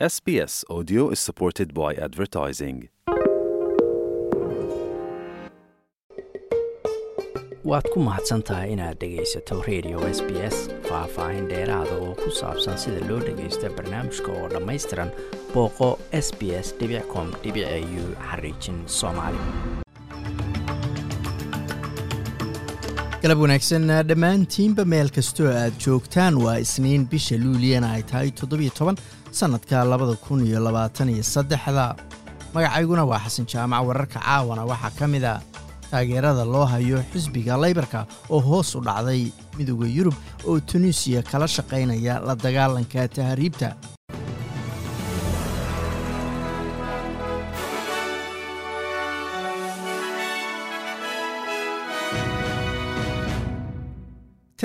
SBS Audio is supported by advertising. waad ku mahadsan tahay inaad dhegaysato radio s b s faah-faahin dheeraada oo ku saabsan sida loo dhagaysto barnaamijka oo dhammaystiran booqo s b s com u xariijin soomaali galab wanaagsan dhammaantiinba meel kastoo aad joogtaan. Waa isniin bisha luuliyana ay tahay toddobiyo toban sannadka labada kun iyo labaatan iyo saddexda. Magacayguna waa xasan jaamac wararka caawana waxaa ka mid a taageerada loo hayo xisbiga laybarka oo hoos u dhacday midooda yurub oo tunisiya kala shaqaynaya la dagaalanka tahariibta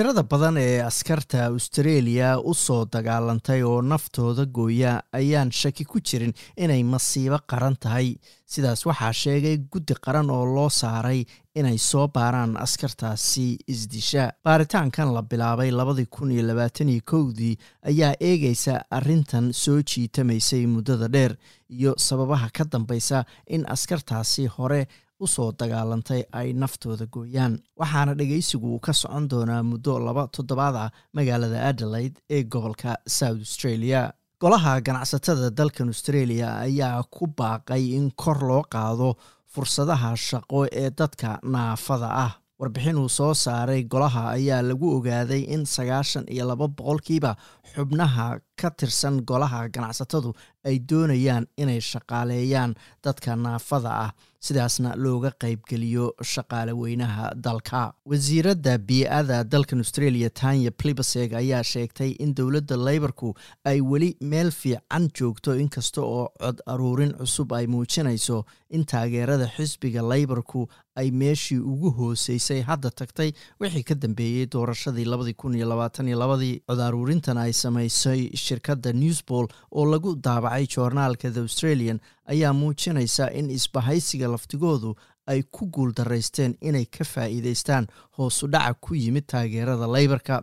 tirada badan ee askarta austareeliya u soo dagaalantay oo naftooda gooya ayaan shaki ku jirin inay masiibo qaran tahay. Sidaas waxaa sheegay guddi qaran oo loo saaray inay soo baaraan askartaasi isdisha baaritaankan la bilaabay labadii kun iyo labaataniyo kowdii ayaa eegaysa arrintan soo jiitamaysay muddada dheer iyo sababaha ka dambaysa in askartaasi hore u soo dagaalantay ay naftooda gooyaan. Waxaana dhegaysigu ka socon doonaa muddo laba toddobaad ah magaalada adelaide ee gobolka south australia. Golaha ganacsatada dalkan australia ayaa ku baaqay in kor loo qaado fursadaha shaqo ee dadka naafada ah. Warbixin uu soo saaray golaha ayaa lagu ogaaday in sagaashan iyo laba boqolkiiba xubnaha ka tirsan golaha ganacsatadu ay doonayaan inay shaqaaleeyaan dadka naafada ah. Sidaasna looga qaybgeliyo shaqaale weynaha dalka. Wasiiradda bii-ada dalkan australia tanya plibaseg ayaa sheegtay in dowladda leybarku ay weli meel fiican joogto inkasta oo cod aruurin cusub ay muujinayso in taageerada xisbiga leybarku ay meeshii ugu hooseysay. Hadda tagtay wixii ka dambeeyey doorashadii labadii kun iyo labaatan iyo labadii cod aruurintan ay samaysay shirkadda newsball oo lagu daabacay joornaalka the australian ayaa muujinaysa in isbahaysiga laftigoodu ay ku guul daraysteen inay ka faa'iidaystaan hoosu dhaca ku yimid taageerada leybarka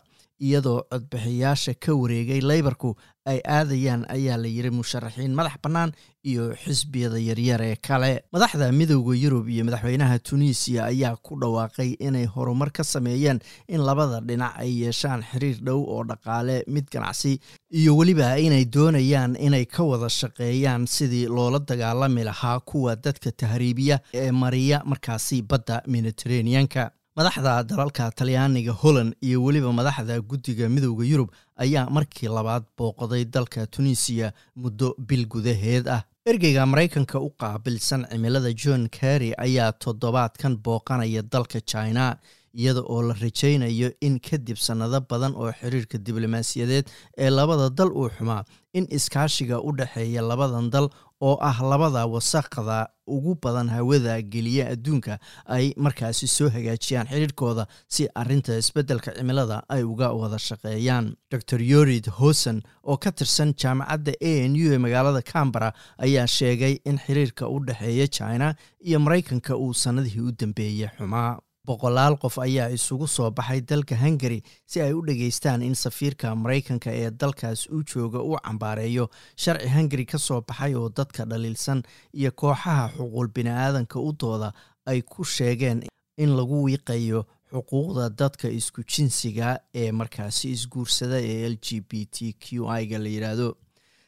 iyadoo codbixiyaasha ka wareegay leybarku ay aadayaan ayaa la yiri musharaxiin madax bannaan iyo xisbiyada yaryar ee kale. Madaxda midooda yurub iyo madaxweynaha tunisiya ayaa ku dhawaaqay inay horumar ka sameeyeen in labada dhinac ay yeeshaan xiriir dhow oo dhaqaale mid ganacsi iyo weliba inay doonayaan inay ka wada shaqeeyaan sidii loola dagaalami lahaa kuwa dadka tahriibiya ee mariya markaasi badda mediteraneanka madaxda dalalka talyaaniga holland iyo weliba madaxda guddiga midooda yurub ayaa markii labaad booqday dalka tunisiya muddo bil gudaheed ah. Ergeyga maraykanka u qaabilsan cimilada john kerry ayaa toddobaadkan booqanaya dalka china iyada oo la rajaynayo in kadib sannado badan oo xiriirka diblomaasiyadeed ee labada dal uu xumaa in iskaashiga u dhexeeya labadan dal oo ah labada wasaqda ugu badan hawada geliya adduunka ay markaasi soo hagaajiyaan xidhiirkooda si arinta isbeddelka cimilada ay uga wada shaqeeyaan. Dor yorid hosen oo ka tirsan jaamacadda a n u ee magaalada cambara ayaa sheegay in xiriirka u dhexeeya china iyo maraykanka uu sannadihii u dambeeyey xumaa boqolaal qof ayaa isugu soo baxay dalka hungari si ay u dhageystaan in safiirka maraykanka ee dalkaas u jooga uu cambaareeyo. Sharci hungari ka soo baxay oo dadka dhaliilsan iyo kooxaha xuquul bini-aadanka u dooda ay ku sheegeen in lagu wiiqayo xuquuqda dadka isku jinsiga ee markaasi isguursada ee l g b t q i-ga la yidhaahdo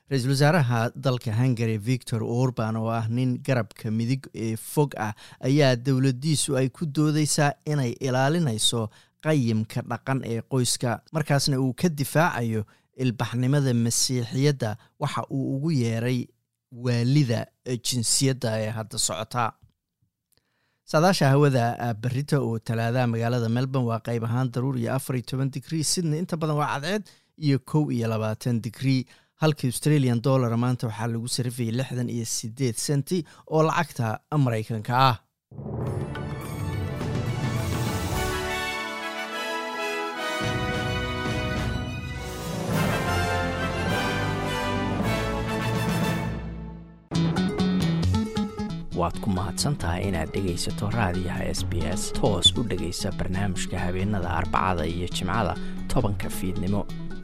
ra'iisul wasaaraha dalka hungary victor orban oo ah nin garabka midig ee fog ah ayaa dowladdiisu ay ku doodeysaa inay ilaalinayso qayimka dhaqan ee qoyska. Markaasna uu ka difaacayo ilbaxnimada masiixiyadda waxa uu ugu yeeray waalida jinsiyadda ee hadda socota. Saadaasha hawada berita oo talaadaha magaalada melbourne waa qayb ahaan daruur iyo afar iyo toban digrii sydney inta badan waa cadceed iyo kow iyo labaatan digrii halka australian dollar maanta waxaa lagu sarifayay lixdan iyo siddeed senti oo lacagta maraykanka ah. Waad ku mahadsantahay inaad dhegaysato raadiyaha s b s toos u dhegaysa barnaamijka habeenada arbacada iyo jimcada tobanka fiidnimo